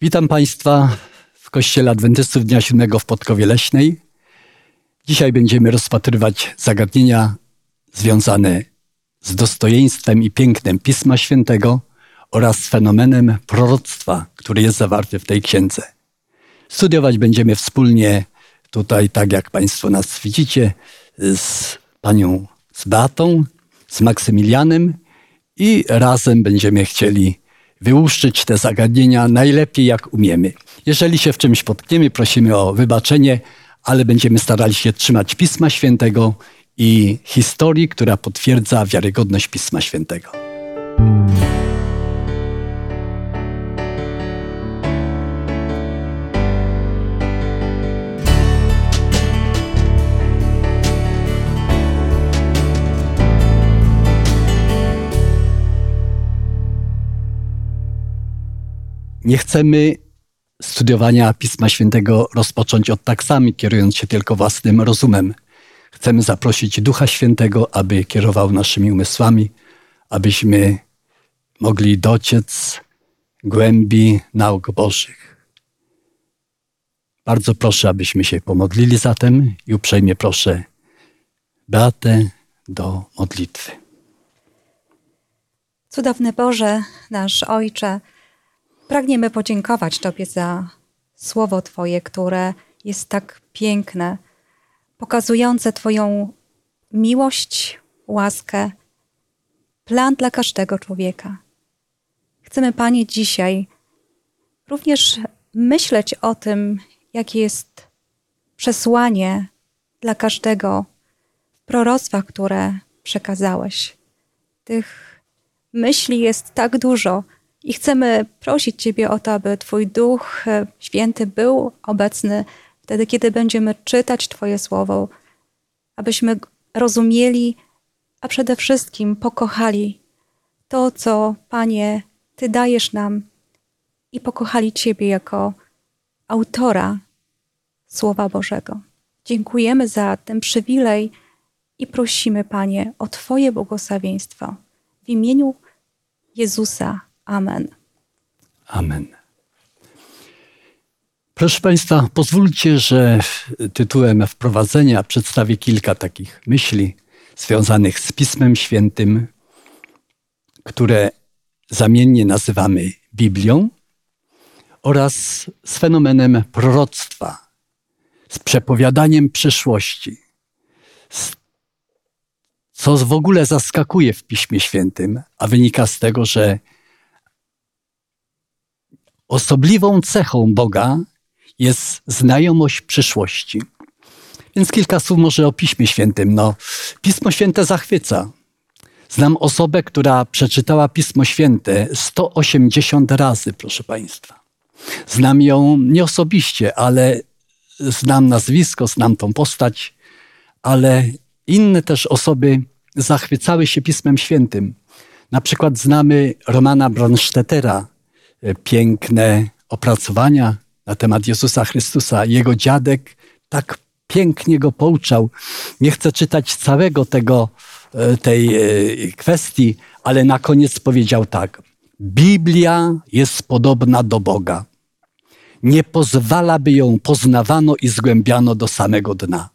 Witam Państwa w Kościele Adwentystów Dnia Siódmego w Podkowie Leśnej. Dzisiaj będziemy rozpatrywać zagadnienia związane z dostojeństwem i pięknem Pisma Świętego oraz fenomenem proroctwa, który jest zawarty w tej księdze. Studiować będziemy wspólnie tutaj, tak jak Państwo nas widzicie, z panią z Beatą, z Maksymilianem i razem będziemy chcieli wyłuszczyć te zagadnienia najlepiej jak umiemy. Jeżeli się w czymś potkniemy, prosimy o wybaczenie, ale będziemy starali się trzymać Pisma Świętego i historii, która potwierdza wiarygodność Pisma Świętego. Nie chcemy studiowania Pisma Świętego rozpocząć od taksami, kierując się tylko własnym rozumem. Chcemy zaprosić Ducha Świętego, aby kierował naszymi umysłami, abyśmy mogli dociec głębi nauk Bożych. Bardzo proszę, abyśmy się pomodlili zatem i uprzejmie proszę Beatę do modlitwy. Cudowny Boże, nasz Ojcze, Pragniemy podziękować Tobie za słowo Twoje, które jest tak piękne, pokazujące Twoją miłość, łaskę, plan dla każdego człowieka. Chcemy, Panie, dzisiaj również myśleć o tym, jakie jest przesłanie dla każdego w które przekazałeś. Tych myśli jest tak dużo, i chcemy prosić Ciebie o to, aby Twój Duch e, Święty był obecny wtedy, kiedy będziemy czytać Twoje słowo, abyśmy rozumieli, a przede wszystkim pokochali to, co Panie Ty dajesz nam i pokochali Ciebie jako autora Słowa Bożego. Dziękujemy za ten przywilej i prosimy, Panie, o Twoje błogosławieństwo w imieniu Jezusa. Amen. Amen. Proszę Państwa, pozwólcie, że tytułem wprowadzenia przedstawię kilka takich myśli związanych z Pismem Świętym, które zamiennie nazywamy Biblią, oraz z fenomenem proroctwa, z przepowiadaniem przyszłości, co w ogóle zaskakuje w Piśmie Świętym, a wynika z tego, że Osobliwą cechą Boga jest znajomość przyszłości. Więc kilka słów może o Piśmie Świętym. No, Pismo Święte zachwyca. Znam osobę, która przeczytała Pismo Święte 180 razy, proszę Państwa. Znam ją nie osobiście, ale znam nazwisko, znam tą postać, ale inne też osoby zachwycały się Pismem Świętym. Na przykład znamy Romana Bronsztetera, E, piękne opracowania na temat Jezusa Chrystusa. Jego dziadek tak pięknie go pouczał. Nie chcę czytać całego tego, e, tej e, kwestii, ale na koniec powiedział tak. Biblia jest podobna do Boga. Nie pozwala, by ją poznawano i zgłębiano do samego dna.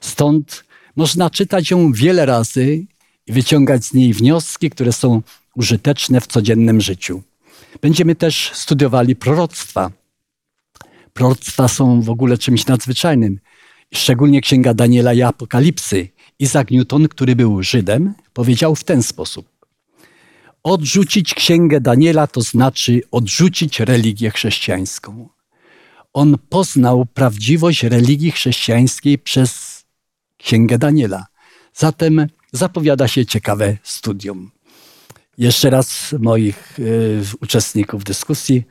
Stąd można czytać ją wiele razy i wyciągać z niej wnioski, które są użyteczne w codziennym życiu. Będziemy też studiowali proroctwa. Proroctwa są w ogóle czymś nadzwyczajnym. Szczególnie Księga Daniela i Apokalipsy. Isaac Newton, który był Żydem, powiedział w ten sposób. Odrzucić Księgę Daniela to znaczy odrzucić religię chrześcijańską. On poznał prawdziwość religii chrześcijańskiej przez Księgę Daniela. Zatem zapowiada się ciekawe studium. Jeszcze raz moich y, uczestników dyskusji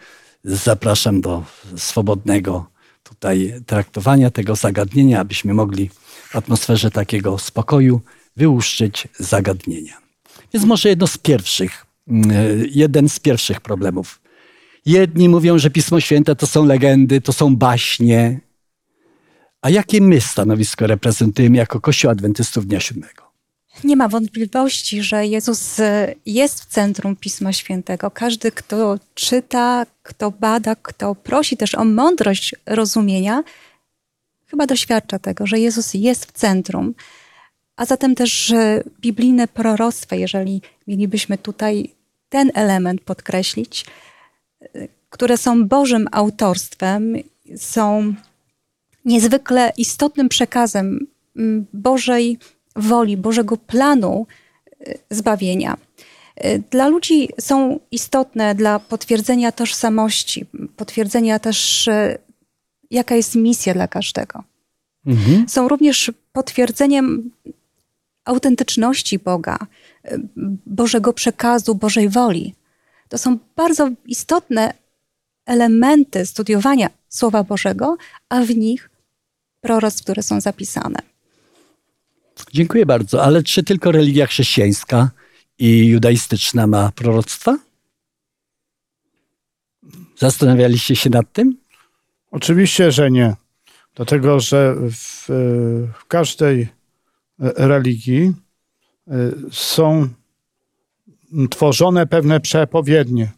zapraszam do swobodnego tutaj traktowania tego zagadnienia, abyśmy mogli w atmosferze takiego spokoju wyłuszczyć zagadnienia. Więc może jedno z pierwszych, y, jeden z pierwszych problemów. Jedni mówią, że Pismo Święte to są legendy, to są baśnie. A jakie my stanowisko reprezentujemy jako Kościół Adwentystów Dnia Siódmego? Nie ma wątpliwości, że Jezus e, jest w centrum Pisma Świętego. Każdy, kto czyta, kto bada, kto prosi też o mądrość rozumienia, chyba doświadcza tego, że Jezus jest w centrum. A zatem też biblijne proroctwa, jeżeli mielibyśmy tutaj ten element podkreślić, e, które są Bożym autorstwem, są niezwykle istotnym przekazem mm, Bożej woli, Bożego planu y, zbawienia. Y, dla ludzi są istotne dla potwierdzenia tożsamości, potwierdzenia też, y, jaka jest misja dla każdego. Mhm. Są również potwierdzeniem autentyczności Boga, Bożego przekazu, Bożej woli. To są bardzo istotne elementy studiowania Słowa Bożego, a w nich proroctw, które są zapisane. Dziękuję bardzo. Ale czy tylko religia chrześcijańska i judaistyczna ma proroctwa? Zastanawialiście się nad tym? Oczywiście, że nie. Dlatego, że w, w każdej religii e, są tworzone pewne przepowiednie.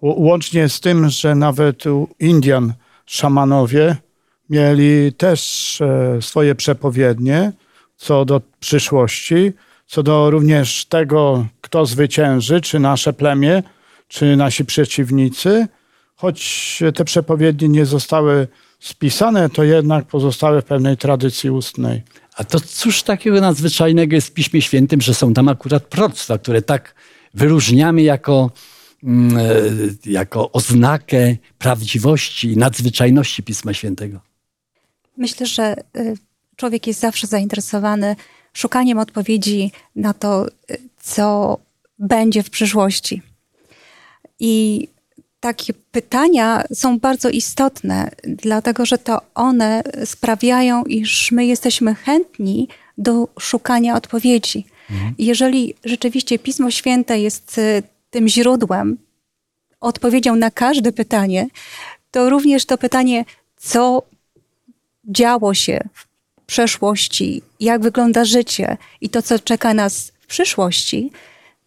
Łącznie z tym, że nawet u Indian szamanowie mieli też e, swoje przepowiednie co do przyszłości, co do również tego, kto zwycięży, czy nasze plemię, czy nasi przeciwnicy. Choć te przepowiednie nie zostały spisane, to jednak pozostały w pewnej tradycji ustnej. A to cóż takiego nadzwyczajnego jest w Piśmie Świętym, że są tam akurat proroctwa, które tak wyróżniamy jako Mm, e, jako oznakę prawdziwości i nadzwyczajności Pisma Świętego? Myślę, że e, człowiek jest zawsze zainteresowany szukaniem odpowiedzi na to, co będzie w przyszłości. I takie pytania są bardzo istotne, dlatego że to one sprawiają, iż my jesteśmy chętni do szukania odpowiedzi. Mhm. Jeżeli rzeczywiście Pismo Święte jest tym źródłem, odpowiedzią na każde pytanie, to również to pytanie, co działo się w przeszłości, jak wygląda życie i to, co czeka nas w przyszłości,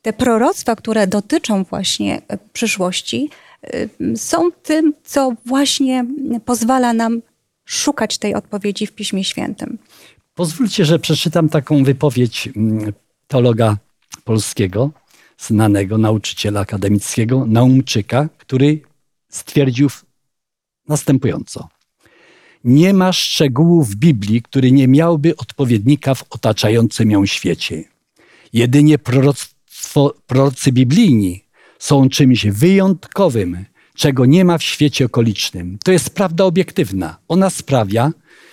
te proroctwa, które dotyczą właśnie e, przyszłości, e, są tym, co właśnie pozwala nam szukać tej odpowiedzi w Piśmie Świętym. Pozwólcie, że przeczytam taką wypowiedź mm, teologa polskiego, znanego nauczyciela akademickiego Naumczyka, który stwierdził następująco. Nie ma szczegółu w Biblii, który nie miałby odpowiednika w otaczającym ją świecie. Jedynie proroctwo, prorocy biblijni są czymś wyjątkowym, czego nie ma w świecie okolicznym. To jest prawda obiektywna. Ona sprawia,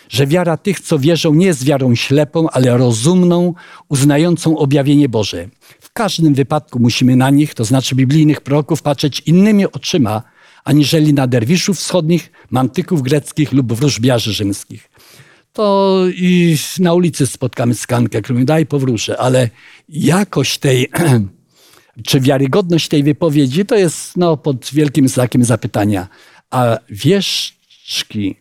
że wiara tych, co wierzą, nie jest wiarą ślepą, ale rozumną, uznającą objawienie Boże każdym wypadku musimy na nich, to znaczy biblijnych proroków, patrzeć innymi oczyma, aniżeli na derwiszów wschodnich, mantyków greckich lub wróżbiarzy rzymskich. To i na ulicy spotkamy skankę, który mówi, daj powróżę, ale jakość tej, czy wiarygodność tej wypowiedzi, to jest no, pod wielkim znakiem zapytania. A wieszczki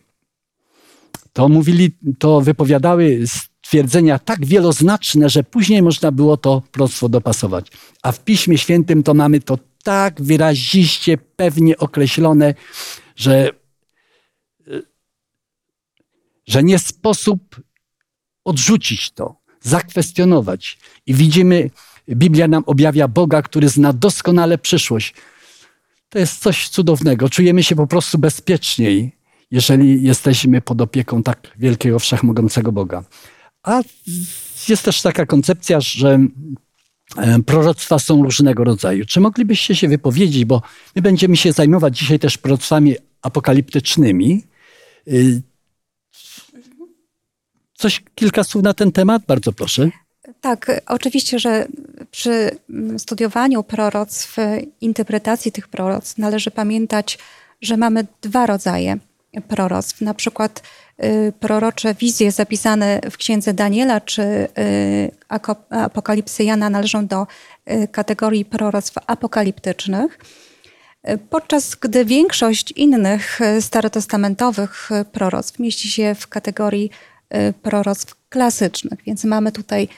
to mówili, to wypowiadały twierdzenia tak wieloznaczne, że później można było to proroctwo dopasować. A w Piśmie Świętym to mamy to tak wyraziście, pewnie określone, że, że nie sposób odrzucić to, zakwestionować. I widzimy, Biblia nam objawia Boga, który zna doskonale przyszłość. To jest coś cudownego. Czujemy się po prostu bezpieczniej, jeżeli jesteśmy pod opieką tak wielkiego, wszechmogącego Boga. A jest też taka koncepcja, że e, proroctwa są różnego rodzaju. Czy moglibyście się wypowiedzieć, bo my będziemy się zajmować dzisiaj też proroctwami apokaliptycznymi. Y, coś, kilka słów na ten temat? Bardzo proszę. Tak, oczywiście, że przy studiowaniu proroctw, interpretacji tych proroctw należy pamiętać, że mamy dwa rodzaje proroctw. Na przykład Y, prorocze wizje zapisane w księdze Daniela czy y, Apokalipsy Jana należą do y, kategorii proroctw apokaliptycznych. Podczas gdy większość innych starotestamentowych proroctw mieści się w kategorii proroctw klasycznych, więc mamy tutaj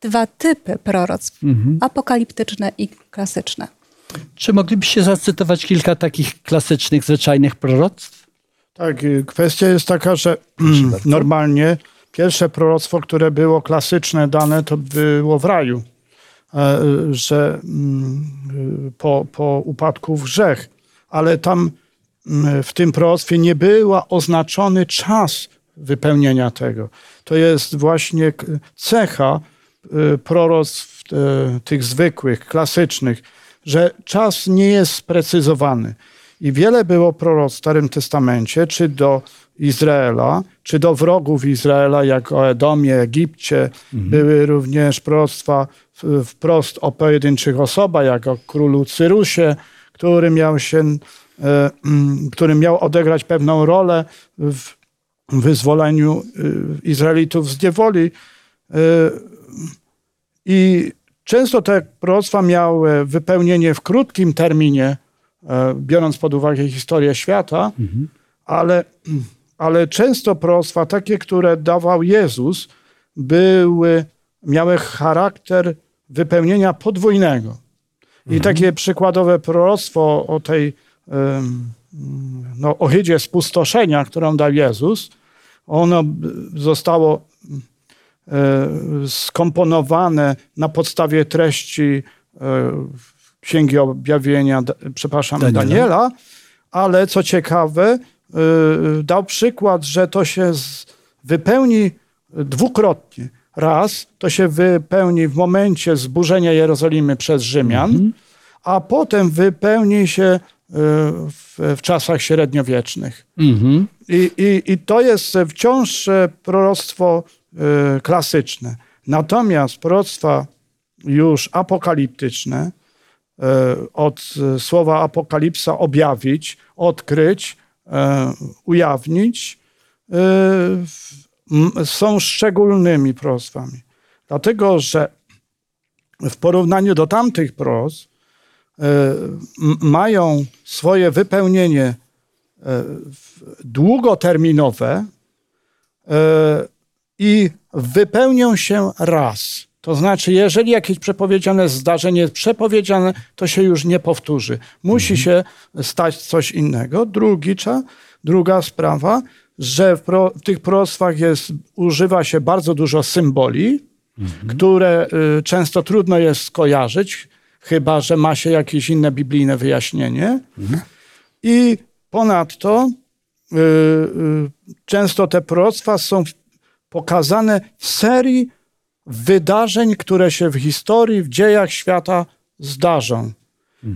dwa typy proroctw: apokaliptyczne i klasyczne. Czy moglibyście zacytować kilka takich klasycznych, zwyczajnych proroctw? Tak, y, kwestia jest taka, że mm, normalnie pierwsze proroctwo, które było klasyczne dane, to było w raju, E, że mm, y, po, po upadku w grzech, ale tam mm, w tym proroctwie nie był oznaczony czas wypełnienia tego. To jest właśnie cecha y, proroctw e, tych zwykłych, klasycznych, że czas nie jest sprecyzowany. I wiele było proroc w Starym Testamencie, czy do Izraela, czy do wrogów Izraela, jak o Edomie, Egipcie. Były również proroctwa wprost o pojedynczych osobach, jak o królu Cyrusie, który miał się, e, mm, który miał odegrać pewną rolę w wyzwoleniu y, Izraelitów z niewoli. Y, I często te proroctwa miały wypełnienie w krótkim terminie, e, biorąc pod uwagę historię świata, ale, ale często proroctwa takie, które dawał Jezus, były, miały charakter wypełnienia podwójnego. I takie przykładowe proroctwo o tej no, ohydzie spustoszenia, którą dał Jezus, ono zostało e, skomponowane na podstawie treści e, Księgi Objawienia, przepraszam, Daniela. Daniela, ale co ciekawe, e, dał przykład, że to się wypełni dwukrotnie. Raz to się wypełni w momencie zburzenia Jerozolimy przez Rzymian, a potem wypełni się e, w, w czasach średniowiecznych. Mhm. I, i, I to jest wciąż e, proroctwo e, klasyczne. Natomiast proroctwa już apokaliptyczne, od e, słowa apokalipsa objawić, odkryć, e, ujawnić, e, są szczególnymi proroctwami. Dlatego, że w porównaniu do tamtych e, m- mają swoje wypełnienie e, długoterminowe e, i wypełnią się raz. To znaczy, jeżeli jakieś przepowiedziane zdarzenie jest przepowiedziane, to się już nie powtórzy. Musi się stać coś innego. Drugi, druga sprawa, że w, pro, w tych proroctwach jest, używa się bardzo dużo symboli, które y, często trudno jest skojarzyć, chyba że ma się jakieś inne biblijne wyjaśnienie. I ponadto y, y, często te proroctwa są pokazane w serii wydarzeń, które się w historii, w dziejach świata zdarzą.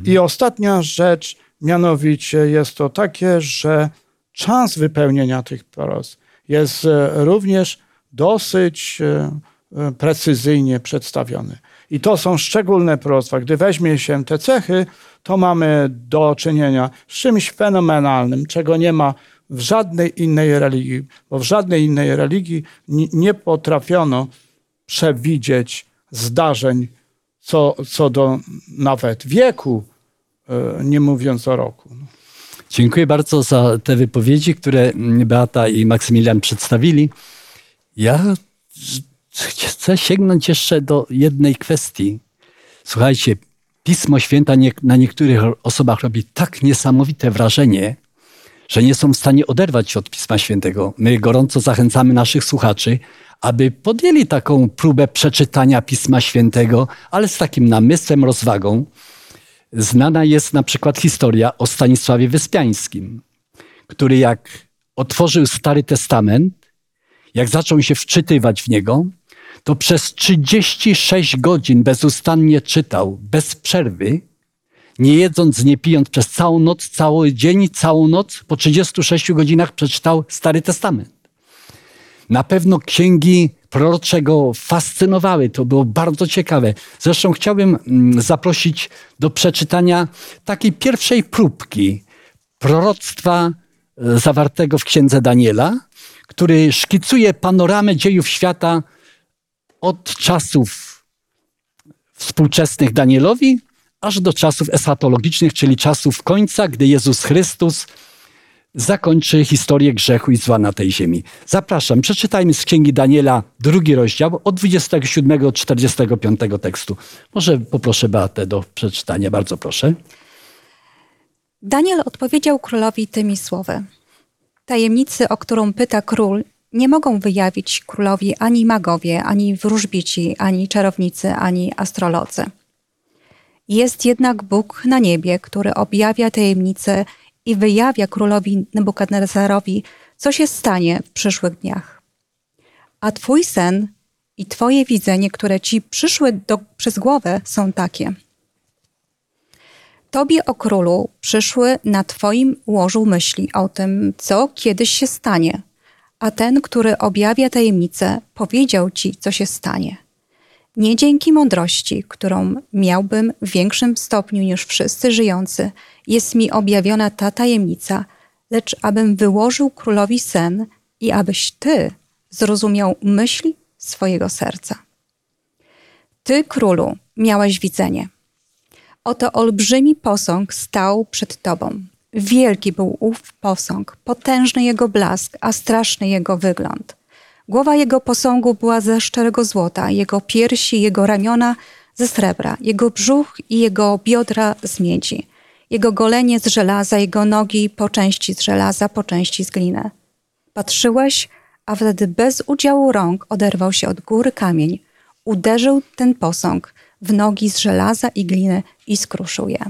I ostatnia rzecz, mianowicie jest to takie, że czas wypełnienia tych proroctw jest e, również dosyć e, e, precyzyjnie przedstawiony. I to są szczególne proroctwa. Gdy weźmie się te cechy, to mamy do czynienia z czymś fenomenalnym, czego nie ma w żadnej innej religii, bo w żadnej innej religii ni- nie potrafiono przewidzieć zdarzeń co, co do nawet wieku, e, nie mówiąc o roku. Dziękuję bardzo za te wypowiedzi, które Beata i Maksymilian przedstawili. Ja chcę sięgnąć jeszcze do jednej kwestii. Słuchajcie, Pismo Święte na niektórych osobach robi tak niesamowite wrażenie, że nie są w stanie oderwać się od Pisma Świętego. My gorąco zachęcamy naszych słuchaczy, aby podjęli taką próbę przeczytania Pisma Świętego, ale z takim namysłem, rozwagą. Znana jest na przykład historia o Stanisławie Wyspiańskim, który jak otworzył Stary Testament, jak zaczął się wczytywać w niego, to przez 36 godzin bezustannie czytał, bez przerwy, nie jedząc, nie pijąc, przez całą noc, cały dzień, całą noc, po 36 godzinach przeczytał Stary Testament. Na pewno księgi prorocze go fascynowały. To było bardzo ciekawe. Zresztą chciałbym mm, zaprosić do przeczytania takiej pierwszej próbki proroctwa e, zawartego w księdze Daniela, który szkicuje panoramę dziejów świata od czasów współczesnych Danielowi, aż do czasów eschatologicznych, czyli czasów końca, gdy Jezus Chrystus zakończy historię grzechu i zła na tej ziemi. Zapraszam, przeczytajmy z Księgi Daniela drugi rozdział od 27 do 45 tekstu. Może poproszę Beatę do przeczytania, bardzo proszę. Daniel odpowiedział królowi tymi słowy. Tajemnicy, o którą pyta król, nie mogą wyjawić królowi ani magowie, ani wróżbici, ani czarownicy, ani astrolodzy. Jest jednak Bóg na niebie, który objawia tajemnice i wyjawia królowi Nebukadnezarowi, co się stanie w przyszłych dniach. A twój sen i twoje widzenie, które ci przyszły do, przez głowę, są takie. Tobie, o królu, przyszły na twoim łożu myśli o tym, co kiedyś się stanie, a ten, który objawia tajemnicę, powiedział ci, co się stanie. Nie dzięki mądrości, którą miałbym w większym stopniu niż wszyscy żyjący, jest mi objawiona ta tajemnica, lecz abym wyłożył królowi sen i abyś ty zrozumiał myśli swojego serca. Ty, królu, miałeś widzenie. Oto olbrzymi posąg stał przed tobą. Wielki był ów posąg, potężny jego blask, a straszny jego wygląd. Głowa jego posągu była ze szczerego złota, jego piersi, jego ramiona ze srebra, jego brzuch i jego biodra z miedzi, jego golenie z żelaza, jego nogi po części z żelaza, po części z gliny. Patrzyłeś, a wtedy bez udziału rąk oderwał się od góry kamień, uderzył ten posąg w nogi z żelaza i gliny i skruszył je.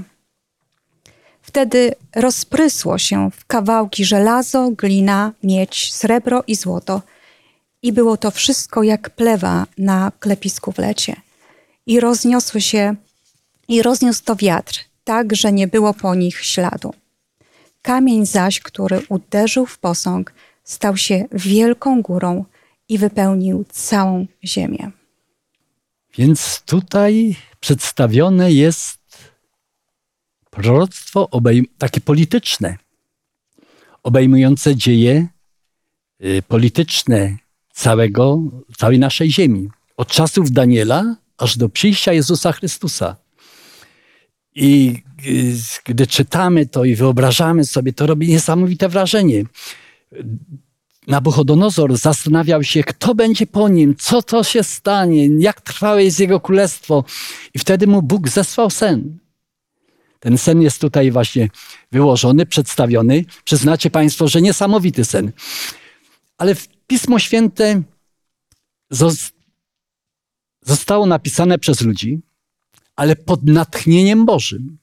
Wtedy rozprysło się w kawałki żelazo, glina, miedź, srebro i złoto. I było to wszystko jak plewa na klepisku w lecie. I rozniosły się, i rozniósł to wiatr, tak, że nie było po nich śladu. Kamień zaś, który uderzył w posąg, stał się wielką górą i wypełnił całą ziemię. Więc tutaj przedstawione jest proroctwo takie polityczne, obejmujące dzieje y, polityczne całego, całej naszej ziemi. Od czasów Daniela aż do przyjścia Jezusa Chrystusa. I y, gdy czytamy to i wyobrażamy sobie, to robi niesamowite wrażenie. Nabuchodonozor zastanawiał się, kto będzie po nim, co to się stanie, jak trwałe jest jego królestwo. I wtedy mu Bóg zesłał sen. Ten sen jest tutaj właśnie wyłożony, przedstawiony. Przyznacie Państwo, że niesamowity sen. Ale w Pismo Święte zostało napisane przez ludzi, ale pod natchnieniem Bożym.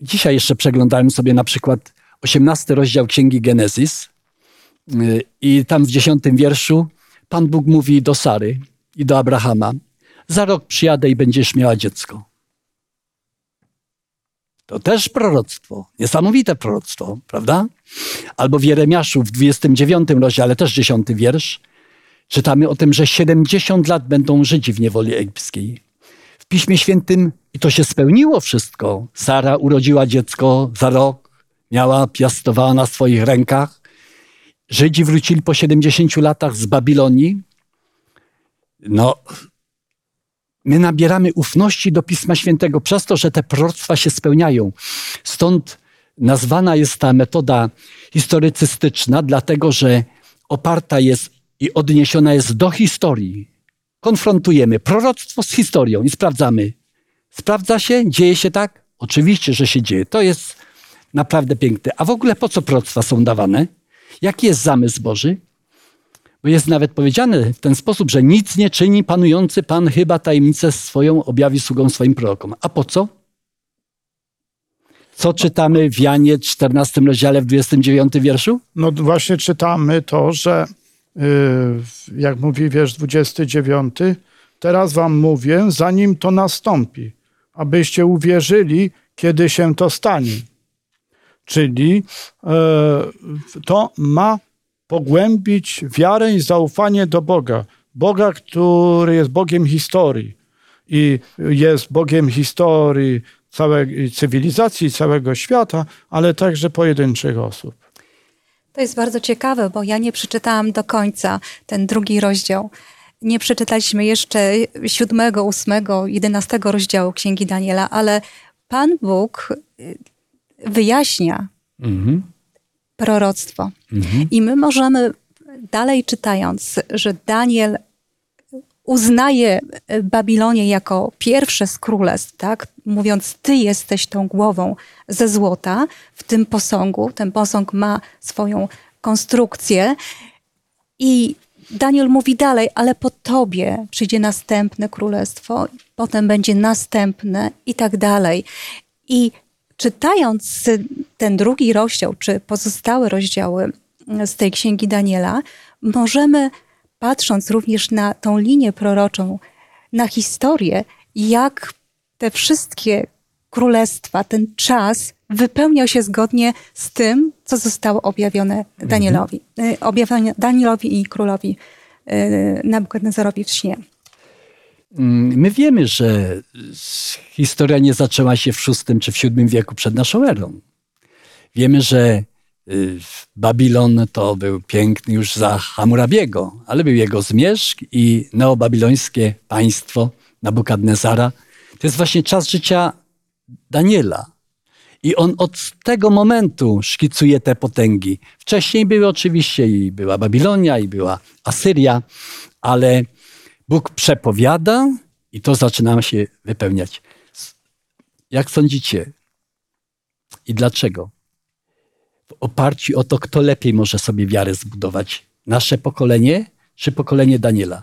Dzisiaj jeszcze przeglądałem sobie na przykład 18 rozdział Księgi Genezis y, i tam w dziesiątym wierszu Pan Bóg mówi do Sary i do Abrahama, za rok przyjadę i będziesz miała dziecko. To też proroctwo, niesamowite proroctwo, prawda? Albo w Jeremiaszu w 29 rozdziale, też 10 wiersz, czytamy o tym, że 70 lat będą Żydzi w niewoli egipskiej. W Piśmie Świętym, i to się spełniło wszystko, Sara urodziła dziecko za rok, miała, piastowała na swoich rękach. Żydzi wrócili po 70 latach z Babilonii. No, my nabieramy ufności do Pisma Świętego przez to, że te proroctwa się spełniają. Stąd nazwana jest ta metoda historycystyczna, dlatego że oparta jest i odniesiona jest do historii. Konfrontujemy proroctwo z historią i sprawdzamy. Sprawdza się? Dzieje się tak? Oczywiście, że się dzieje. To jest naprawdę piękne. A w ogóle po co proroctwa są dawane? Jaki jest zamysł Boży? Jest nawet powiedziane w ten sposób, że nic nie czyni panujący Pan chyba tajemnicę swoją objawi sługą swoim prorokom. A po co? Co czytamy w Janie 14 rozdziale w 29 wierszu? No właśnie czytamy to, że yy, jak mówi wiersz 29, teraz wam mówię, zanim to nastąpi, abyście uwierzyli, kiedy się to stanie. Czyli e, to ma pogłębić wiarę i zaufanie do Boga. Boga, który jest Bogiem historii i jest Bogiem historii całej cywilizacji, całego świata, ale także pojedynczych osób. To jest bardzo ciekawe, bo ja nie przeczytałam do końca ten drugi rozdział. Nie przeczytaliśmy jeszcze siódmego, ósmego, jedenastego rozdziału Księgi Daniela, ale Pan Bóg wyjaśnia Mhm. Proroctwo. Mhm. I my możemy dalej czytając, że Daniel uznaje Babilonię jako pierwsze z królestw, tak? mówiąc, ty jesteś tą głową ze złota w tym posągu. Ten posąg ma swoją konstrukcję i Daniel mówi dalej, ale po tobie przyjdzie następne królestwo, potem będzie następne i tak dalej. I czytając ten drugi rozdział, czy pozostałe rozdziały z tej księgi Daniela, możemy, patrząc również na tą linię proroczą, na historię, jak te wszystkie królestwa, ten czas wypełniał się zgodnie z tym, co zostało objawione Danielowi, mhm. objawione Danielowi i królowi y, Nabukadnezarowi w śnie. Mm, my wiemy, że historia nie zaczęła się w VI czy w VII wieku przed naszą erą. Wiemy, że y, Babilon to był piękny już za Hammurabiego, ale był jego zmierzch i neobabilońskie państwo Nabukadnezara. To jest właśnie czas życia Daniela. I on od tego momentu szkicuje te potęgi. Wcześniej były oczywiście i była Babilonia, i była Asyria, ale Bóg przepowiada i to zaczyna się wypełniać. Jak sądzicie? I dlaczego? W oparciu o to, kto lepiej może sobie wiarę zbudować? Nasze pokolenie czy pokolenie Daniela?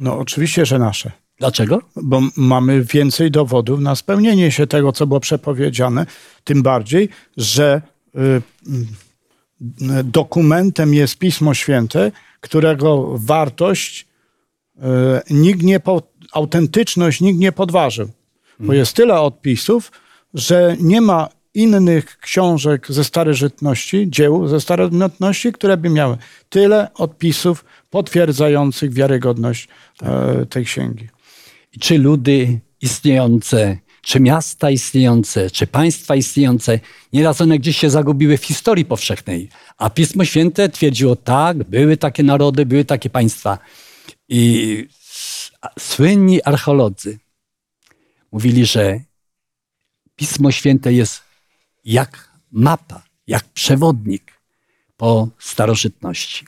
No, oczywiście, że nasze. Dlaczego? Bo mamy więcej dowodów na spełnienie się tego, co było przepowiedziane. Tym bardziej, że y, y, dokumentem jest Pismo Święte, którego wartość nikt nie, po, autentyczność nikt nie podważył. Bo mhm. jest tyle odpisów, że nie ma innych książek ze starożytności, dzieł ze starożytności, które by miały tyle odpisów potwierdzających wiarygodność tak. tej księgi. Czy ludy istniejące, czy miasta istniejące, czy państwa istniejące, nieraz one gdzieś się zagubiły w historii powszechnej. A Pismo Święte twierdziło tak, były takie narody, były takie państwa. I słynni archeolodzy mówili, że Pismo Święte jest jak mapa, jak przewodnik po starożytności.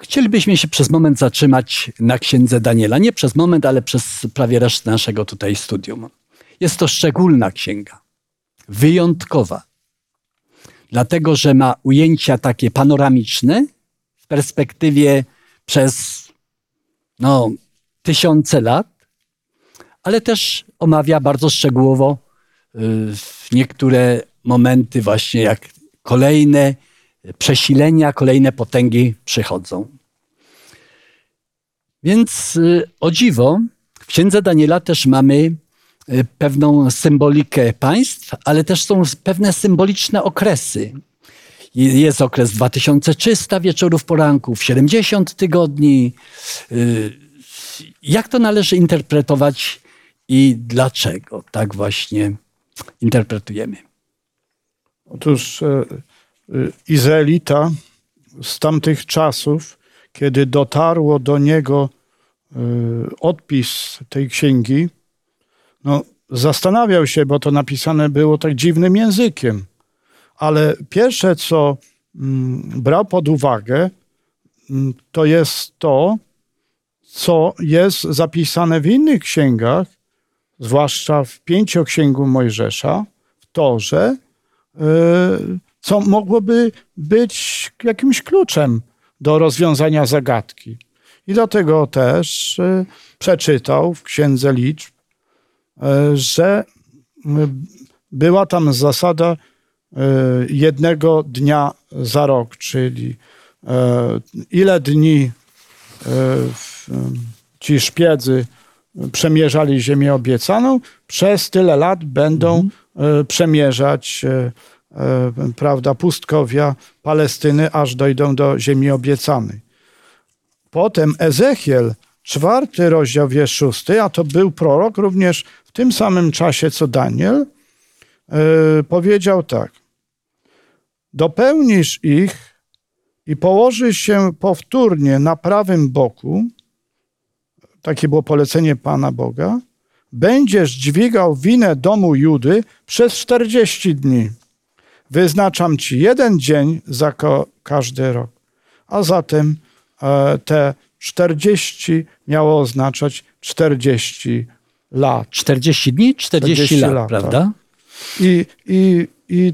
Chcielibyśmy się przez moment zatrzymać na księdze Daniela. Nie przez moment, ale przez prawie resztę naszego tutaj studium. Jest to szczególna księga, wyjątkowa, dlatego że ma ujęcia takie panoramiczne, perspektywie przez no, tysiące lat, ale też omawia bardzo szczegółowo y, niektóre momenty, właśnie jak kolejne przesilenia, kolejne potęgi przychodzą. Więc y, o dziwo, w księdze Daniela też mamy y, pewną symbolikę państw, ale też są pewne symboliczne okresy. Jest okres 2300 wieczorów poranków, 70 tygodni. Y, jak to należy interpretować i dlaczego tak właśnie interpretujemy? Otóż e, e, Izraelita z tamtych czasów, kiedy dotarło do niego e, odpis tej księgi, no, zastanawiał się, bo to napisane było tak dziwnym językiem ale pierwsze, co mm, brał pod uwagę, mm, to jest to, co jest zapisane w innych księgach, zwłaszcza w pięcioksięgu Mojżesza, w Torze, y, co mogłoby być jakimś kluczem do rozwiązania zagadki. I dlatego też y, przeczytał w Księdze Liczb, y, że była tam zasada jednego dnia za rok, czyli e, ile dni e, ci szpiedzy przemierzali ziemię obiecaną, przez tyle lat będą mhm. przemierzać prawda, pustkowia Palestyny, aż dojdą do ziemi obiecanej. Potem Ezechiel, czwarty rozdział, wiersz szósty, a to był prorok również w tym samym czasie co Daniel, powiedział tak. Dopełnisz ich i położysz się powtórnie na prawym boku, takie było polecenie Pana Boga, będziesz dźwigał winę domu Judy przez 40 dni. Wyznaczam ci jeden dzień za każdy rok. A zatem e, te 40 miało oznaczać 40 lat. 40 dni, 40, 40 lat, lat, prawda? Tak. I, i, I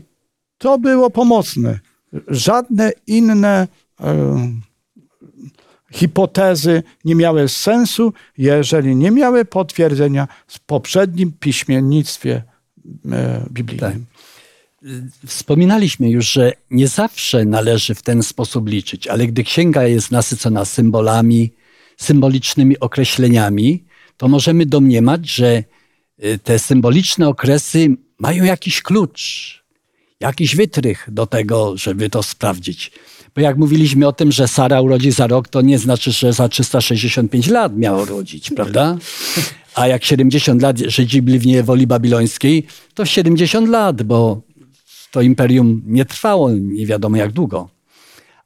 to było pomocne. Żadne inne e, hipotezy nie miały sensu, jeżeli nie miały potwierdzenia w poprzednim piśmiennictwie e, biblijnym. Tak. Wspominaliśmy już, że nie zawsze należy w ten sposób liczyć, ale gdy księga jest nasycona symbolami, symbolicznymi określeniami, to możemy domniemać, że y, te symboliczne okresy mają jakiś klucz, jakiś wytrych do tego, żeby to sprawdzić. Bo jak mówiliśmy o tym, że Sara urodzi za rok, to nie znaczy, że za 365 lat miała urodzić, prawda? A jak 70 lat Żydzi byli w niewoli babilońskiej, to 70 lat, bo to imperium nie trwało nie wiadomo jak długo.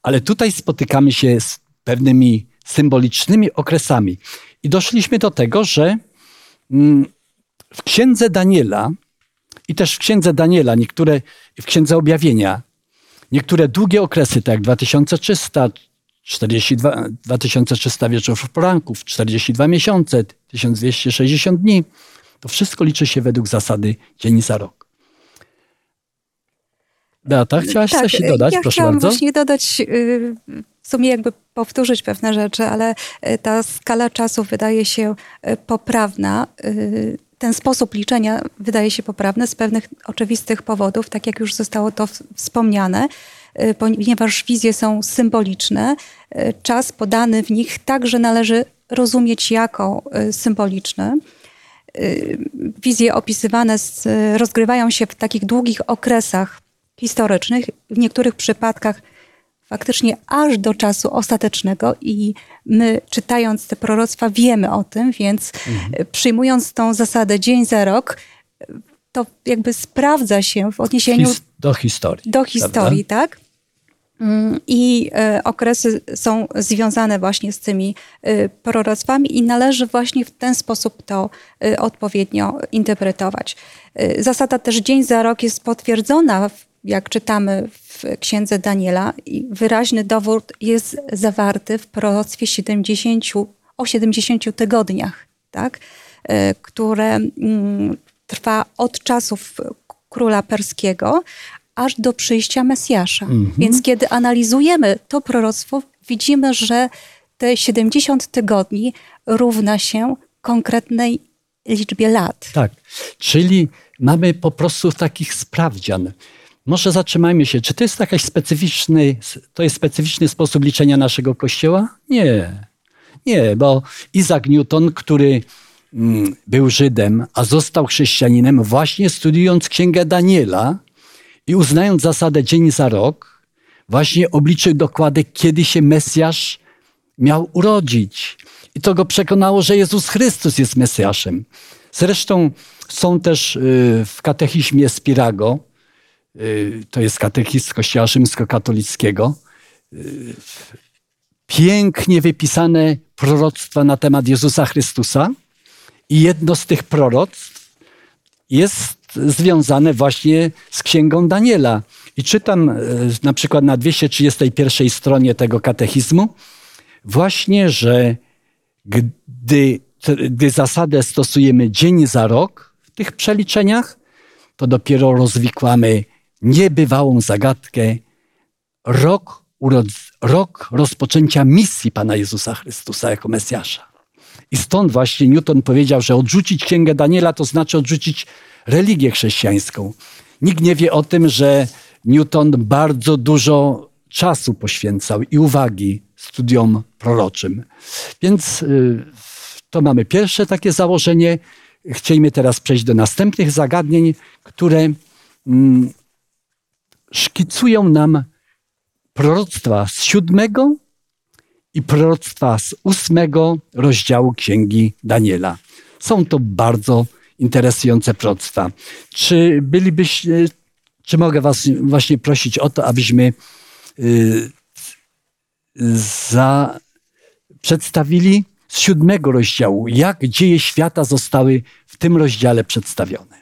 Ale tutaj spotykamy się z pewnymi symbolicznymi okresami. I doszliśmy do tego, że mm, w księdze Daniela i też w księdze Daniela, niektóre w księdze objawienia, niektóre długie okresy, tak jak 2300, 42, 2300 wieczorów poranków, 42 miesiące, 1260 dni, to wszystko liczy się według zasady dzień za rok. Beata, chciałaś tak, coś dodać? Ja Proszę chciałam bardzo. właśnie dodać, y, w sumie jakby powtórzyć pewne rzeczy, ale y, ta skala czasu wydaje się y, poprawna. Ten sposób liczenia wydaje się poprawny z pewnych oczywistych powodów, tak jak już zostało to wspomniane, ponieważ wizje są symboliczne. Czas podany w nich także należy rozumieć jako symboliczny wizje opisywane rozgrywają się w takich długich okresach historycznych, w niektórych przypadkach faktycznie aż do czasu ostatecznego i my czytając te proroctwa wiemy o tym, więc mhm. przyjmując tą zasadę dzień za rok, to jakby sprawdza się w odniesieniu His do historii. Do historii, prawda? tak? Mm, I e, okresy są związane właśnie z tymi e, proroctwami i należy właśnie w ten sposób to e, odpowiednio interpretować. Zasada też dzień za rok jest potwierdzona w jak czytamy w księdze Daniela, wyraźny dowód jest zawarty w proroctwie 70, o 70 tygodniach, tak? E, które mm, trwa od czasów króla perskiego aż do przyjścia Mesjasza. Mhm. Więc kiedy analizujemy to proroctwo, widzimy, że te 70 tygodni równa się konkretnej liczbie lat. Tak, czyli mamy po prostu takich sprawdzian. Może zatrzymajmy się, czy to jest jakaś specyficzny, to jest specyficzny sposób liczenia naszego Kościoła? Nie. Nie, bo Isaac Newton, który mm, był Żydem, a został chrześcijaninem właśnie studiując Księgę Daniela i uznając zasadę dzień za rok, właśnie obliczył dokładnie, kiedy się Mesjasz miał urodzić. I to go przekonało, że Jezus Chrystus jest Mesjaszem. Zresztą są też y, w katechizmie Spirago, to jest katechizm Kościoła Rzymskokatolickiego, y, pięknie wypisane proroctwa na temat Jezusa Chrystusa i jedno z tych proroctw jest związane właśnie z Księgą Daniela. I czytam y, na przykład na 231 stronie tego katechizmu właśnie, że gdy, gdy zasadę stosujemy dzień za rok w tych przeliczeniach, to dopiero rozwikłamy niebywałą zagadkę rok, rok rozpoczęcia misji Pana Jezusa Chrystusa jako Mesjasza. I stąd właśnie Newton powiedział, że odrzucić Księgę Daniela to znaczy odrzucić religię chrześcijańską. Nikt nie wie o tym, że Newton bardzo dużo czasu poświęcał i uwagi studiom proroczym. Więc y, to mamy pierwsze takie założenie. Chcielibyśmy teraz przejść do następnych zagadnień, które mm, szkicują nam proroctwa z siódmego i proroctwa z ósmego rozdziału Księgi Daniela. Są to bardzo interesujące proroctwa. Czy czy mogę was właśnie prosić o to, abyśmy y, za, przedstawili z siódmego rozdziału, jak dzieje świata zostały w tym rozdziale przedstawione.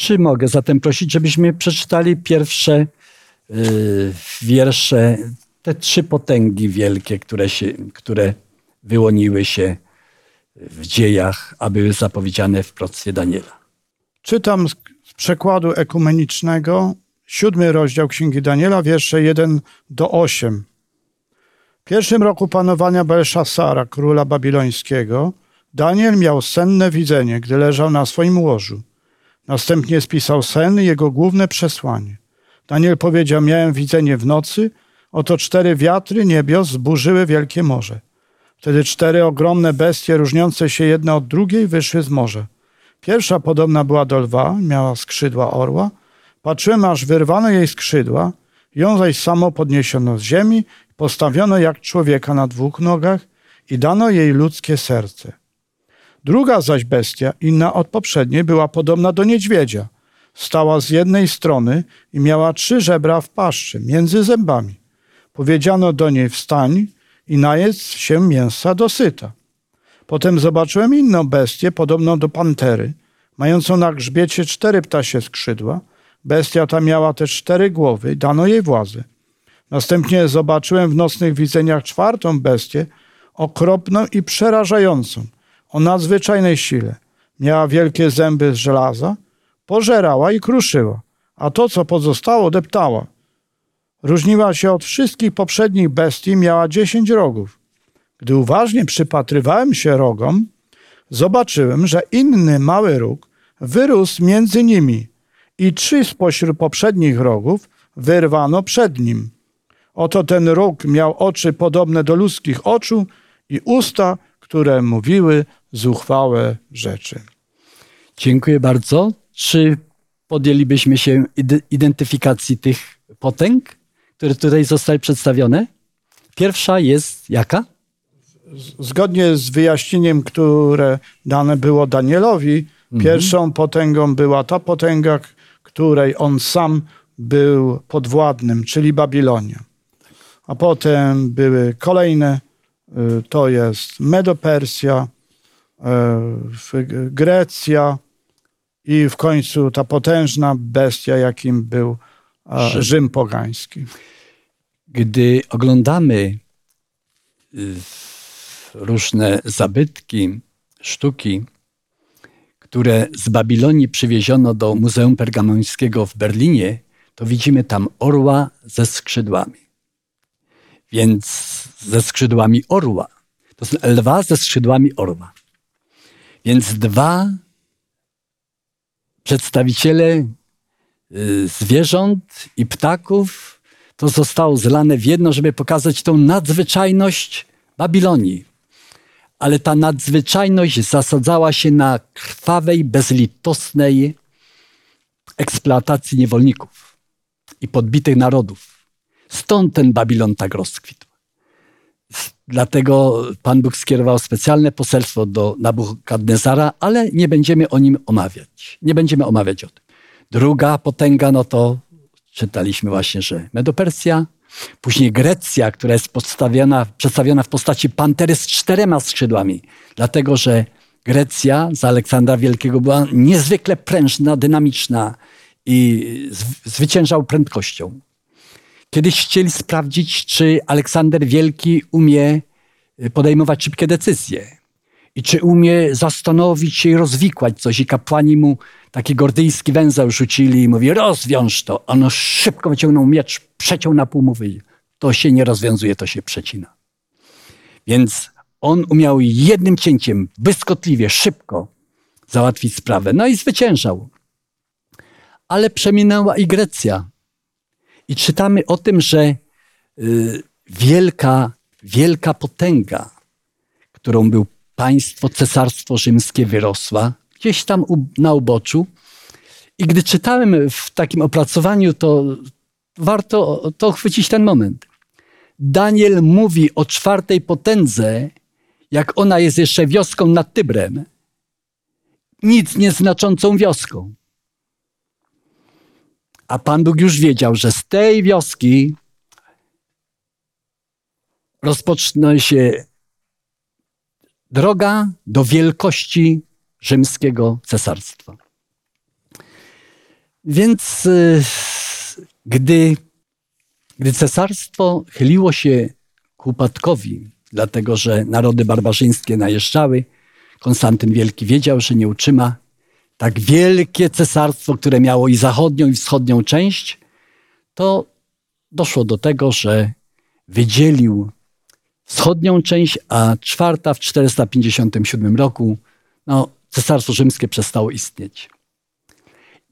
Czy mogę zatem prosić, żebyśmy przeczytali pierwsze yy, wiersze, te trzy potęgi wielkie, które, się, które wyłoniły się w dziejach, a były zapowiedziane w proroctwie Daniela. Czytam z, z przekładu ekumenicznego, siódmy rozdział Księgi Daniela, wiersze 1 do 8. W pierwszym roku panowania Belszasara, króla babilońskiego, Daniel miał senne widzenie, gdy leżał na swoim łożu. Następnie spisał sen i jego główne przesłanie. Daniel powiedział: Miałem widzenie w nocy, oto cztery wiatry niebios zburzyły wielkie morze. Wtedy cztery ogromne bestie, różniące się jedna od drugiej, wyszły z morza. Pierwsza podobna była do lwa, miała skrzydła orła. Patrzyłem, aż wyrwano jej skrzydła, ją zaś samo podniesiono z ziemi, postawiono jak człowieka na dwóch nogach i dano jej ludzkie serce. Druga zaś bestia, inna od poprzedniej, była podobna do niedźwiedzia. Stała z jednej strony i miała trzy żebra w paszczy, między zębami. Powiedziano do niej wstań i najedz się mięsa dosyta. Potem zobaczyłem inną bestię, podobną do pantery, mającą na grzbiecie cztery ptasie skrzydła. Bestia ta miała też cztery głowy, dano jej władzę. Następnie zobaczyłem w nocnych widzeniach czwartą bestię, okropną i przerażającą, o nadzwyczajnej sile. Miała wielkie zęby z żelaza, pożerała i kruszyła, a to, co pozostało, deptała. Różniła się od wszystkich poprzednich bestii, miała dziesięć rogów. Gdy uważnie przypatrywałem się rogom, zobaczyłem, że inny mały róg wyrósł między nimi i trzy spośród poprzednich rogów wyrwano przed nim. Oto ten róg miał oczy podobne do ludzkich oczu i usta, które mówiły zuchwałe rzeczy. Dziękuję bardzo. Czy podjęlibyśmy się identyfikacji tych potęg, które tutaj zostały przedstawione? Pierwsza jest jaka? Zgodnie z wyjaśnieniem, które dane było Danielowi, mhm. pierwszą potęgą była ta potęga, której on sam był podwładnym, czyli Babilonia. A potem były kolejne, to jest Medopersja, y, Grecja i w końcu ta potężna bestia, jakim był Rzym, Rzym pogański. Gdy oglądamy y, różne zabytki, sztuki, które z Babilonii przywieziono do Muzeum Pergamońskiego w Berlinie, to widzimy tam orła ze skrzydłami. Więc ze skrzydłami orła. To są lwa ze skrzydłami orła. Więc dwa przedstawiciele y, zwierząt i ptaków to zostało zlane w jedno, żeby pokazać tą nadzwyczajność Babilonii ale ta nadzwyczajność zasadzała się na krwawej, bezlitosnej eksploatacji niewolników i podbitych narodów. Stąd ten Babilon tak rozkwitł. Dlatego Pan Bóg skierował specjalne poselstwo do Nabukadnezara, ale nie będziemy o nim omawiać. Nie będziemy omawiać o tym. Druga potęga, no to czytaliśmy właśnie, że Medopersja, Później Grecja, która jest przedstawiona w postaci pantery z czterema skrzydłami, dlatego że Grecja za Aleksandra Wielkiego była niezwykle prężna, dynamiczna i zwyciężał prędkością. Kiedyś chcieli sprawdzić, czy Aleksander Wielki umie y, podejmować szybkie decyzje i czy umie zastanowić się i rozwikłać coś. I kapłani mu taki gordyjski węzeł rzucili i mówi, rozwiąż to. On szybko wyciągnął miecz, przeciął na pół, mówi, to się nie rozwiązuje, to się przecina. Więc on umiał jednym cięciem, błyskotliwie, szybko załatwić sprawę. No i zwyciężał. Ale przeminęła i Grecja. I czytamy o tym, że y, wielka, wielka potęga, którą był państwo, cesarstwo rzymskie wyrosła, gdzieś tam na uboczu. I gdy czytałem w takim opracowaniu, to warto to chwycić ten moment. Daniel mówi o czwartej potędze, jak ona jest jeszcze wioską nad Tybrem. Nic nieznaczącą wioską. A Pan Bóg już wiedział, że z tej wioski rozpocznie się droga do wielkości rzymskiego cesarstwa. Więc y, gdy, gdy cesarstwo chyliło się ku upadkowi, dlatego że narody barbarzyńskie najeżdżały, Konstantyn Wielki wiedział, że nie utrzyma tak wielkie cesarstwo, które miało i zachodnią, i wschodnią część, to doszło do tego, że wydzielił wschodnią część, a czwarta w 457 roku, no, cesarstwo rzymskie przestało istnieć.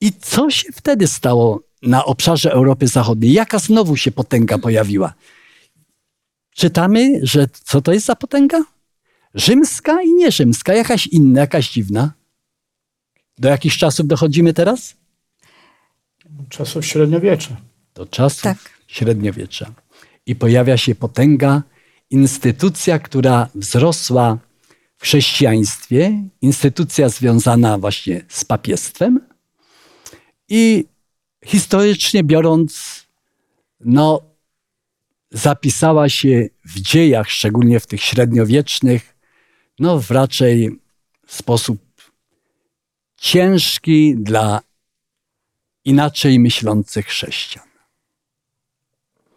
I co się wtedy stało na obszarze Europy Zachodniej? Jaka znowu się potęga pojawiła? Czytamy, że co to jest za potęga? Rzymska i nierzymska, jakaś inna, jakaś dziwna. Do jakich czasów dochodzimy teraz? Czasów średniowiecza. Do czasów Tak. średniowiecza. I pojawia się potęga, instytucja, która wzrosła w chrześcijaństwie, instytucja związana właśnie z papiestwem i historycznie biorąc, no, zapisała się w dziejach, szczególnie w tych średniowiecznych, no, w raczej sposób ciężki dla inaczej myślących chrześcijan.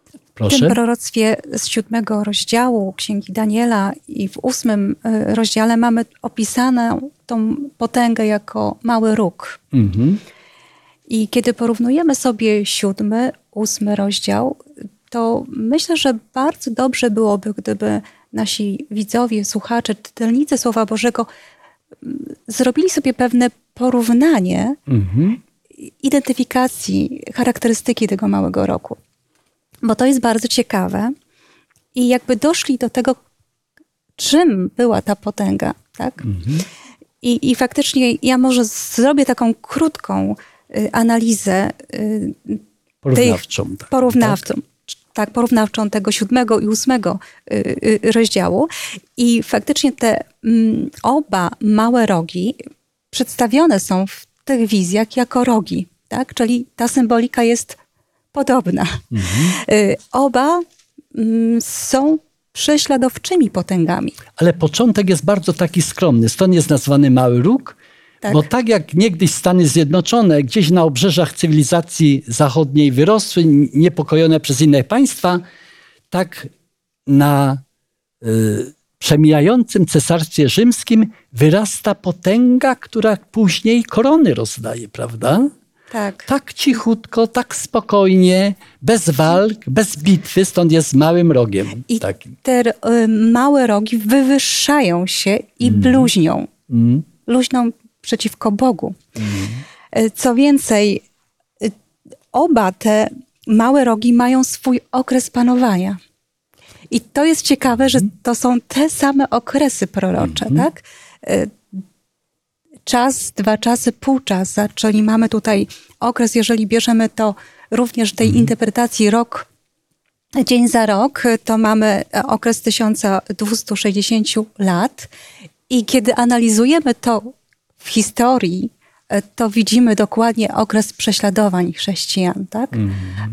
W tym Proszę. proroctwie z siódmego rozdziału Księgi Daniela i w ósmym y, rozdziale mamy opisaną tą potęgę jako mały róg. Mhm. I kiedy porównujemy sobie siódmy, ósmy rozdział, to myślę, że bardzo dobrze byłoby, gdyby nasi widzowie, słuchacze, czytelnicy Słowa Bożego zrobili sobie pewne porównanie Mhm. identyfikacji charakterystyki tego małego roku. Bo to jest bardzo ciekawe. I jakby doszli do tego, czym była ta potęga, tak? I, I faktycznie ja może zrobię taką krótką y, analizę y, Porównawczą. tak. porównawczą. Tak, porównawczą tego siódmego i ósmego y, y, rozdziału. I faktycznie te mm, oba małe rogi przedstawione są w tych wizjach jako rogi, tak? Czyli ta symbolika jest podobna. Y, Oba mm, są prześladowczymi potęgami. Ale początek jest bardzo taki skromny. Stąd jest nazwany Mały Róg, Tak. bo tak jak niegdyś Stany Zjednoczone gdzieś na obrzeżach cywilizacji zachodniej wyrosły, niepokojone przez inne państwa, tak na y, przemijającym cesarstwie rzymskim wyrasta potęga, która później korony rozdaje, prawda? Tak. Tak cichutko, tak spokojnie, bez walk, bez bitwy, stąd jest małym rogiem. I takim. te y, małe rogi wywyższają się i bluźnią. Mm. Luźną przeciwko Bogu. Y, Co więcej, oba te małe rogi mają swój okres panowania. I to jest ciekawe, że to są te same okresy prorocze, tak? Y, Czas, dwa czasy, pół czasa, czyli mamy tutaj okres, jeżeli bierzemy to również tej interpretacji rok dzień za rok, to mamy e, okres 1260 lat. I kiedy analizujemy to w historii, e, to widzimy dokładnie okres prześladowań chrześcijan, tak?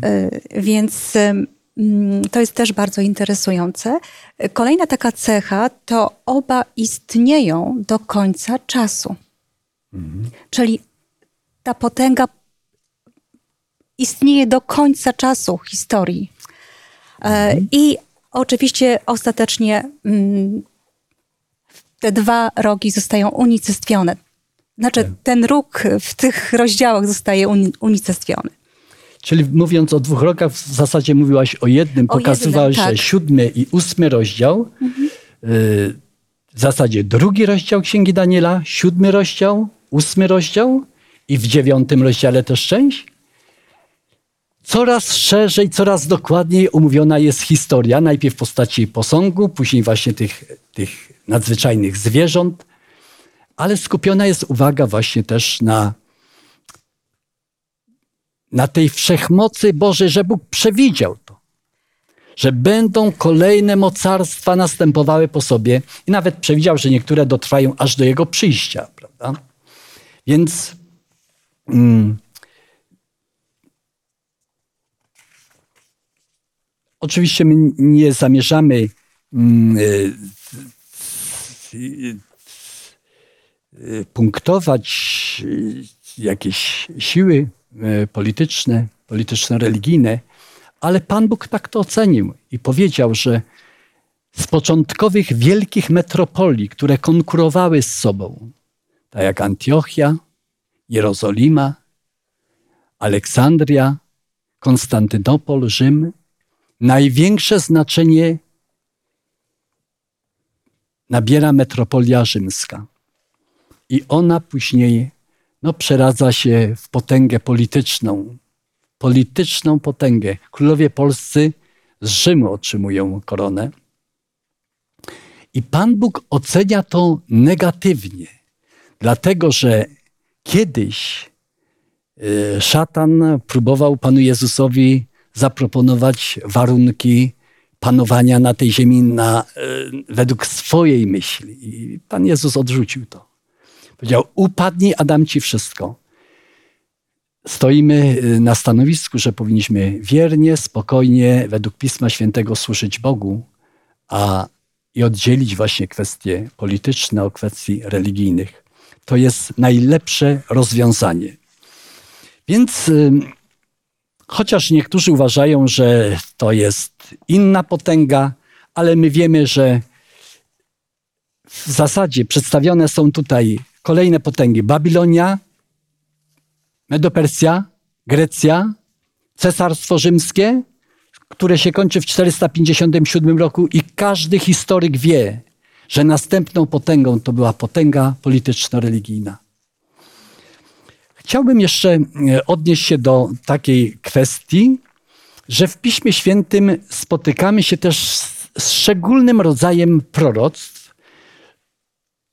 E, Więc mm, to jest też bardzo interesujące. E, Kolejna taka cecha to oba istnieją do końca czasu. Czyli ta potęga istnieje do końca czasu historii. E, I oczywiście ostatecznie mm, te dwa rogi zostają unicestwione. Znaczy, ten róg w tych rozdziałach zostaje uni- unicestwiony. Czyli mówiąc o dwóch rokach, w zasadzie mówiłaś o jednym, O pokazywałeś, jednym, tak. siódmy i ósmy rozdział, y, w zasadzie drugi rozdział Księgi Daniela, siódmy rozdział, ósmy rozdział i w dziewiątym rozdziale też część. Coraz szerzej, coraz dokładniej omówiona jest historia, najpierw w postaci posągu, później właśnie tych, tych nadzwyczajnych zwierząt, ale skupiona jest uwaga właśnie też na na tej wszechmocy Bożej, że Bóg przewidział to. Że będą kolejne mocarstwa następowały po sobie i nawet przewidział, że niektóre dotrwają aż do Jego przyjścia. Prawda? Więc mm, oczywiście my nie zamierzamy mm, y, punktować y, jakieś siły y, polityczne, polityczno-religijne, ale Pan Bóg tak to ocenił i powiedział, że z początkowych wielkich metropolii, które konkurowały z sobą, tak jak Antiochia, Jerozolima, Aleksandria, Konstantynopol, Rzym, największe znaczenie nabiera metropolia rzymska. I ona później no, przeradza się w potęgę polityczną. Polityczną potęgę. Królowie polscy z Rzymu otrzymują koronę. I Pan Bóg ocenia to negatywnie, dlatego że kiedyś y, szatan próbował Panu Jezusowi zaproponować warunki panowania na tej ziemi na, y, według swojej myśli. I Pan Jezus odrzucił to. Powiedział: Upadnij, Adam ci wszystko. Stoimy y, na stanowisku, że powinniśmy wiernie, spokojnie, według Pisma Świętego służyć Bogu, a i oddzielić właśnie kwestie polityczne od kwestii religijnych. To jest najlepsze rozwiązanie. Więc y, chociaż niektórzy uważają, że to jest inna potęga, ale my wiemy, że w zasadzie przedstawione są tutaj kolejne potęgi: Babilonia, Medopersja, Grecja, Cesarstwo Rzymskie, które się kończy w 457 roku, i każdy historyk wie, że następną potęgą to była potęga polityczno-religijna. Chciałbym jeszcze e, odnieść się do takiej kwestii, że w Piśmie Świętym spotykamy się też z szczególnym rodzajem proroctw.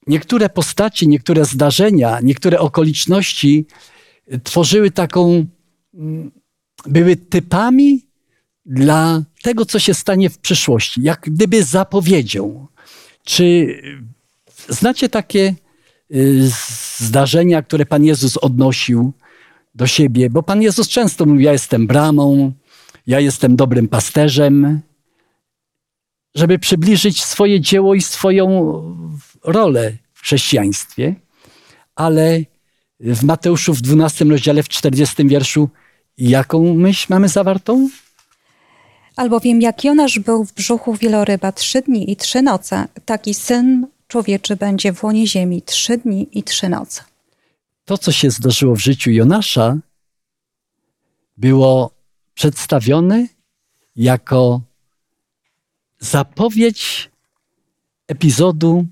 Niektóre postacie, niektóre zdarzenia, niektóre okoliczności tworzyły taką, mm, były typami dla tego, co się stanie w przyszłości, jak gdyby zapowiedzią. Czy znacie takie y, zdarzenia, które Pan Jezus odnosił do siebie? Bo Pan Jezus często mówił: Ja jestem bramą, ja jestem dobrym pasterzem, żeby przybliżyć swoje dzieło i swoją rolę w chrześcijaństwie. Ale w Mateuszu w 12 rozdziale, w 40 wierszu, jaką myśl mamy zawartą? Albowiem jak Jonasz był w brzuchu wieloryba trzy dni i trzy noce, taki Syn Człowieczy będzie w łonie ziemi trzy dni i trzy noce. To, co się zdarzyło w życiu Jonasza, było przedstawione jako zapowiedź epizodu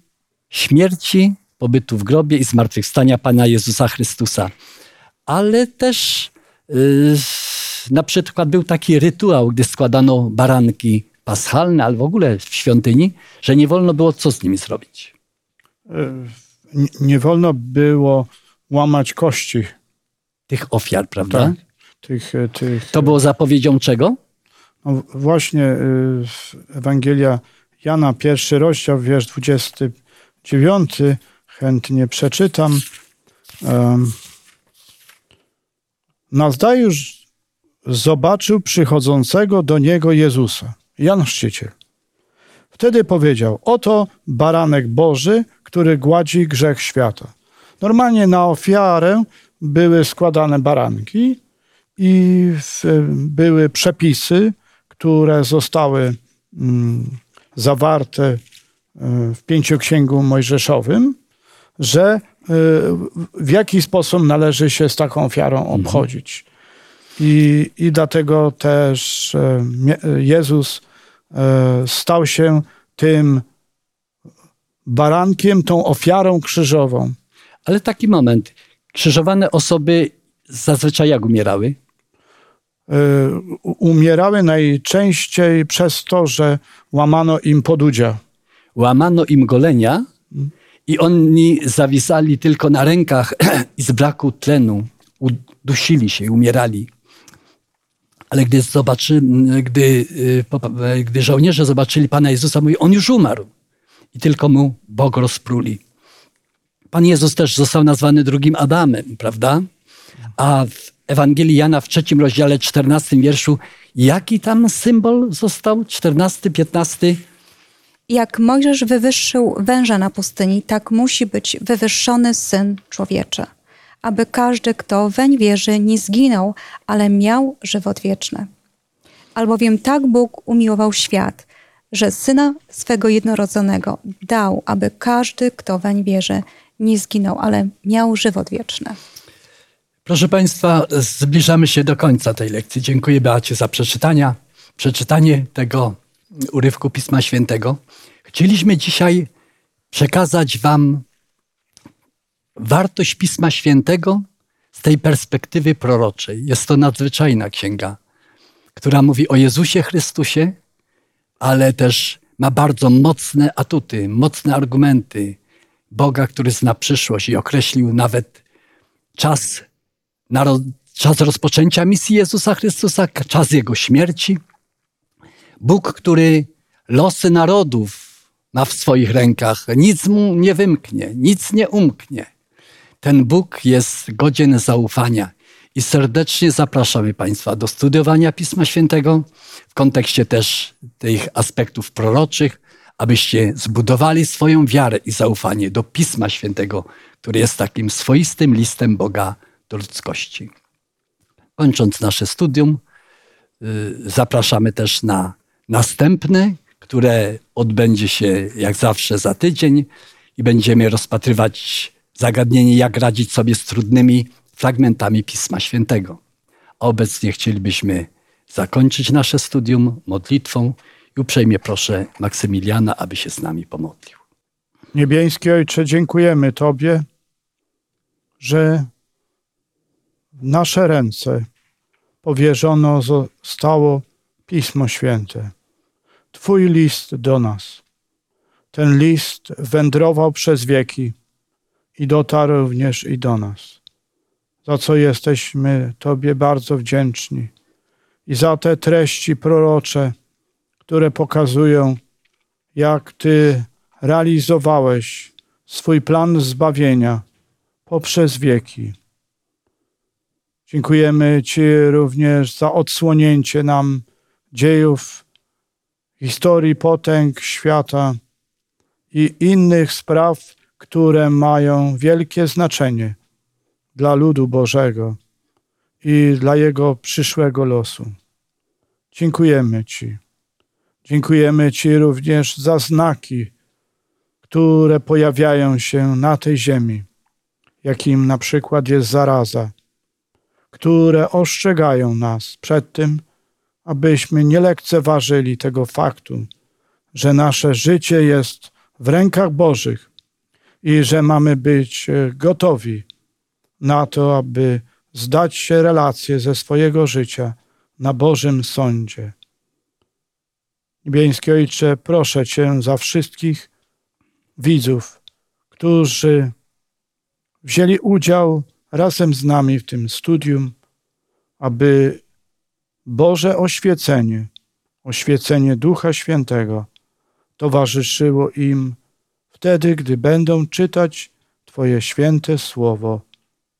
śmierci, pobytu w grobie i zmartwychwstania Pana Jezusa Chrystusa. Ale też yy, na przykład był taki rytuał, gdy składano baranki paschalne, ale w ogóle w świątyni, że nie wolno było co z nimi zrobić. Nie, nie wolno było łamać kości. Tych ofiar, prawda? Tak. Tych, tych, To było zapowiedzią czego? no właśnie y, Ewangelia Jana, pierwszy rozdział, wiersz 29, chętnie przeczytam. Nazdajusz zobaczył przychodzącego do niego Jezusa, Jan Chrzciciel. Wtedy powiedział, oto baranek Boży, który gładzi grzech świata. Normalnie na ofiarę były składane baranki i były przepisy, które zostały mm, zawarte w pięcioksięgu mojżeszowym, że y, w jaki sposób należy się z taką ofiarą obchodzić. I, I dlatego też e, Jezus e, stał się tym barankiem, tą ofiarą krzyżową. Ale taki moment. Krzyżowane osoby zazwyczaj jak umierały? E, Umierały najczęściej przez to, że łamano im podudzia. Łamano im golenia i oni zawisali tylko na rękach i z braku tlenu udusili się i umierali. Ale gdy, zobaczy, gdy, y, popa- gdy żołnierze zobaczyli Pana Jezusa, mówi, on już umarł. I tylko mu Bog rozpruli. Pan Jezus też został nazwany drugim Adamem, prawda? A w Ewangelii Jana w trzecim rozdziale, czternastym wierszu, jaki tam symbol został? Czternasty, piętnasty? Jak Mojżesz wywyższył węża na pustyni, tak musi być wywyższony Syn Człowieczy, aby każdy, kto weń wierzy, nie zginął, ale miał żywot wieczny. Albowiem tak Bóg umiłował świat, że Syna swego jednorodzonego dał, aby każdy, kto weń wierzy, nie zginął, ale miał żywot wieczny. Proszę Państwa, zbliżamy się do końca tej lekcji. Dziękuję Beacie za przeczytania, przeczytanie tego urywku Pisma Świętego. Chcieliśmy dzisiaj przekazać Wam wartość Pisma Świętego z tej perspektywy proroczej. Jest to nadzwyczajna księga, która mówi o Jezusie Chrystusie, ale też ma bardzo mocne atuty, mocne argumenty Boga, który zna przyszłość i określił nawet czas, czas rozpoczęcia misji Jezusa Chrystusa, czas Jego śmierci. Bóg, który losy narodów ma w swoich rękach, nic mu nie wymknie, nic nie umknie. Ten Bóg jest godzien zaufania i serdecznie zapraszamy Państwa do studiowania Pisma Świętego w kontekście też tych aspektów proroczych, abyście zbudowali swoją wiarę i zaufanie do Pisma Świętego, który jest takim swoistym listem Boga do ludzkości. Kończąc nasze studium, y, zapraszamy też na następne, które odbędzie się jak zawsze za tydzień i będziemy rozpatrywać zagadnienie, jak radzić sobie z trudnymi fragmentami Pisma Świętego. A obecnie chcielibyśmy zakończyć nasze studium modlitwą i uprzejmie proszę Maksymiliana, aby się z nami pomodlił. Niebieski Ojcze, dziękujemy Tobie, że w nasze ręce powierzono zostało Pismo Święte. Twój list do nas. Ten list wędrował przez wieki i dotarł również i do nas. Za co jesteśmy Tobie bardzo wdzięczni. I za te treści prorocze, które pokazują, jak Ty realizowałeś swój plan zbawienia poprzez wieki. Dziękujemy Ci również za odsłonięcie nam dziejów, historii potęg świata i innych spraw, które mają wielkie znaczenie dla ludu Bożego i dla jego przyszłego losu. Dziękujemy Ci. Dziękujemy Ci również za znaki, które pojawiają się na tej ziemi, jakim na przykład jest zaraza, które ostrzegają nas przed tym, abyśmy nie lekceważyli tego faktu, że nasze życie jest w rękach Bożych i że mamy być e, gotowi na to, aby zdać się relację ze swojego życia na Bożym sądzie. Niebieski Ojcze, proszę Cię za wszystkich widzów, którzy wzięli udział razem z nami w tym studium, aby Boże oświecenie, oświecenie Ducha Świętego towarzyszyło im wtedy, gdy będą czytać Twoje święte słowo.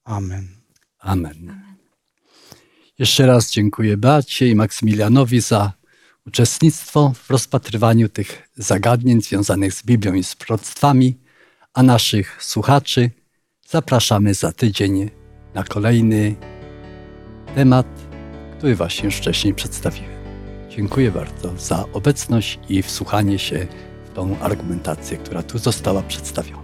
Amen. Amen. Jeszcze raz dziękuję Beacie i Maksymilianowi za uczestnictwo w rozpatrywaniu tych zagadnień związanych z Biblią i z proroctwami, a naszych słuchaczy zapraszamy za tydzień na kolejny temat, który właśnie już wcześniej przedstawiłem. Dziękuję bardzo za obecność i wsłuchanie się w tą argumentację, która tu została przedstawiona.